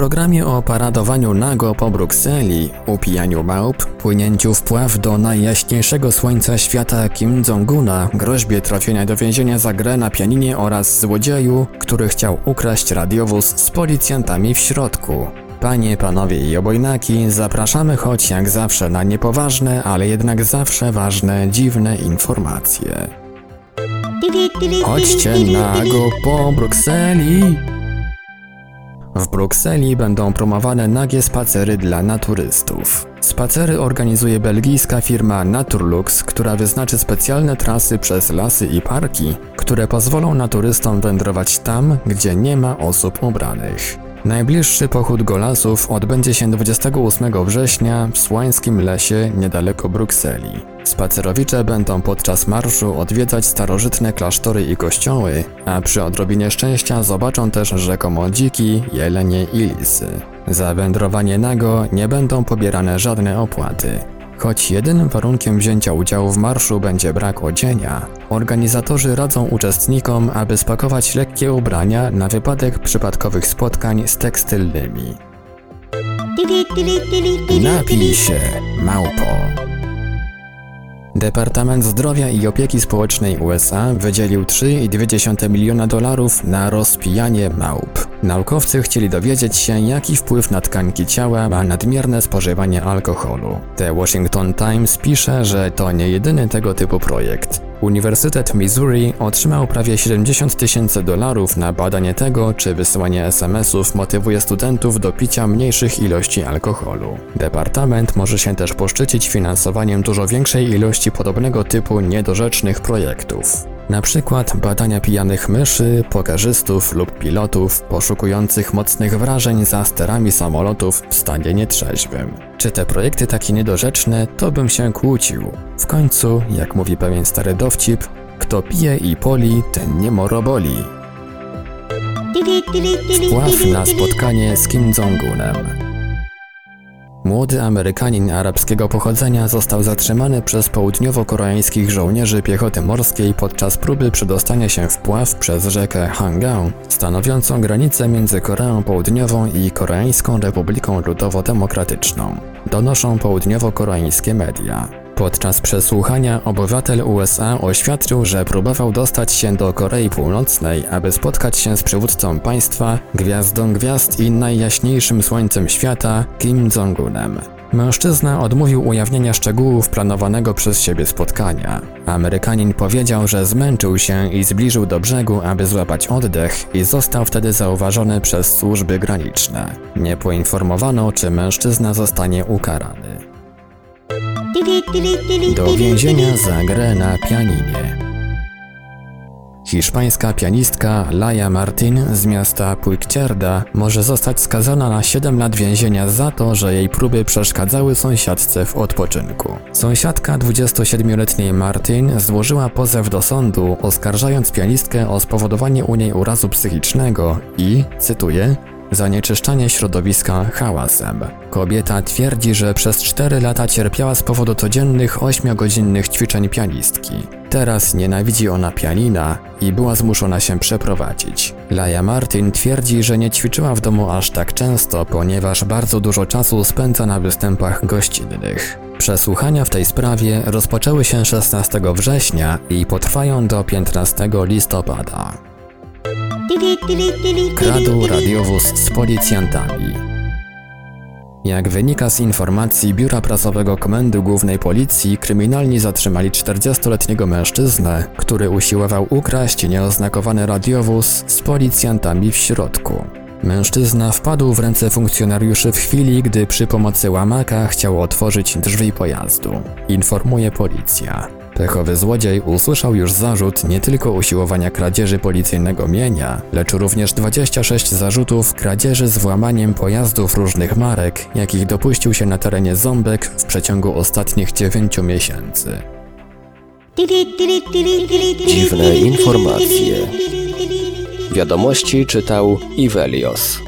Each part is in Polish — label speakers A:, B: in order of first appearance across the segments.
A: programie o paradowaniu nago po Brukseli, upijaniu małp, płynięciu wpław do najjaśniejszego słońca świata Kim Jong-una, groźbie trafienia do więzienia za grę na pianinie oraz złodzieju, który chciał ukraść radiowóz z policjantami w środku. Panie, panowie i obojnaki, zapraszamy choć jak zawsze na niepoważne, ale jednak zawsze ważne, dziwne informacje. Chodźcie nago po Brukseli! W Brukseli będą promowane nagie spacery dla naturystów. Spacery organizuje belgijska firma Naturlux, która wyznaczy specjalne trasy przez lasy i parki, które pozwolą naturystom wędrować tam, gdzie nie ma osób ubranych. Najbliższy pochód golasów odbędzie się 28 września w Słańskim Lesie niedaleko Brukseli. Spacerowicze będą podczas marszu odwiedzać starożytne klasztory i kościoły, a przy odrobinie szczęścia zobaczą też rzekomo dziki, jelenie i lisy. Za wędrowanie nago nie będą pobierane żadne opłaty. Choć jedynym warunkiem wzięcia udziału w marszu będzie brak odzienia, organizatorzy radzą uczestnikom, aby spakować lekkie ubrania na wypadek przypadkowych spotkań z tekstylnymi. Napij się, małpo. Departament Zdrowia i Opieki Społecznej USA wydzielił 3,2 miliona dolarów na rozpijanie małp. Naukowcy chcieli dowiedzieć się, jaki wpływ na tkanki ciała ma nadmierne spożywanie alkoholu. The Washington Times pisze, że to nie jedyny tego typu projekt. Uniwersytet Missouri otrzymał prawie 70 tysięcy dolarów na badanie tego, czy wysyłanie SMS-ów motywuje studentów do picia mniejszych ilości alkoholu. Departament może się też poszczycić finansowaniem dużo większej ilości podobnego typu niedorzecznych projektów. Na przykład badania pijanych myszy, pokarzystów lub pilotów poszukujących mocnych wrażeń za sterami samolotów w stanie nietrzeźwym. Czy te projekty takie niedorzeczne, to bym się kłócił. W końcu, jak mówi pewien stary dowcip, kto pije i poli, ten nie moroboli. Wpław na spotkanie z Kim Jong-unem. Młody Amerykanin arabskiego pochodzenia został zatrzymany przez południowo-koreańskich żołnierzy piechoty morskiej podczas próby przedostania się wpław przez rzekę Hanggang, stanowiącą granicę między Koreą Południową i Koreańską Republiką Ludowo-Demokratyczną. Donoszą południowo-koreańskie media. Podczas przesłuchania obywatel USA oświadczył, że próbował dostać się do Korei Północnej, aby spotkać się z przywódcą państwa, gwiazdą gwiazd i najjaśniejszym słońcem świata, Kim Jong-unem. Mężczyzna odmówił ujawnienia szczegółów planowanego przez siebie spotkania. Amerykanin powiedział, że zmęczył się i zbliżył do brzegu, aby złapać oddech i został wtedy zauważony przez służby graniczne. Nie poinformowano, czy mężczyzna zostanie ukarany. Do więzienia za grę na pianinie. Hiszpańska pianistka Laia Martin z miasta Puigcerda może zostać skazana na 7 lat więzienia za to, że jej próby przeszkadzały sąsiadce w odpoczynku. Sąsiadka 27-letniej Martin złożyła pozew do sądu, oskarżając pianistkę o spowodowanie u niej urazu psychicznego i, cytuję, zanieczyszczanie środowiska hałasem. Kobieta twierdzi, że przez 4 lata cierpiała z powodu codziennych 8-godzinnych ćwiczeń pianistki. Teraz nienawidzi ona pianina i była zmuszona się przeprowadzić. Laia Martin twierdzi, że nie ćwiczyła w domu aż tak często, ponieważ bardzo dużo czasu spędza na występach gościnnych. Przesłuchania w tej sprawie rozpoczęły się 16 września i potrwają do 15 listopada. Kradł radiowóz z policjantami. Jak wynika z informacji Biura Prasowego Komendy Głównej Policji, kryminalni zatrzymali 40-letniego mężczyznę, który usiłował ukraść nieoznakowany radiowóz z policjantami w środku. Mężczyzna wpadł w ręce funkcjonariuszy w chwili, gdy przy pomocy łamaka chciał otworzyć drzwi pojazdu. Informuje policja. Pechowy złodziej usłyszał już zarzut nie tylko usiłowania kradzieży policyjnego mienia, lecz również 26 zarzutów kradzieży z włamaniem pojazdów różnych marek, jakich dopuścił się na terenie Ząbek w przeciągu ostatnich 9 miesięcy.
B: Dziwne informacje. Wiadomości czytał Ivelios.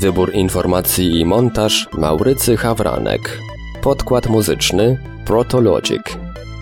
B: Wybór informacji i montaż Maurycy Hawranek. Podkład muzyczny Protologic.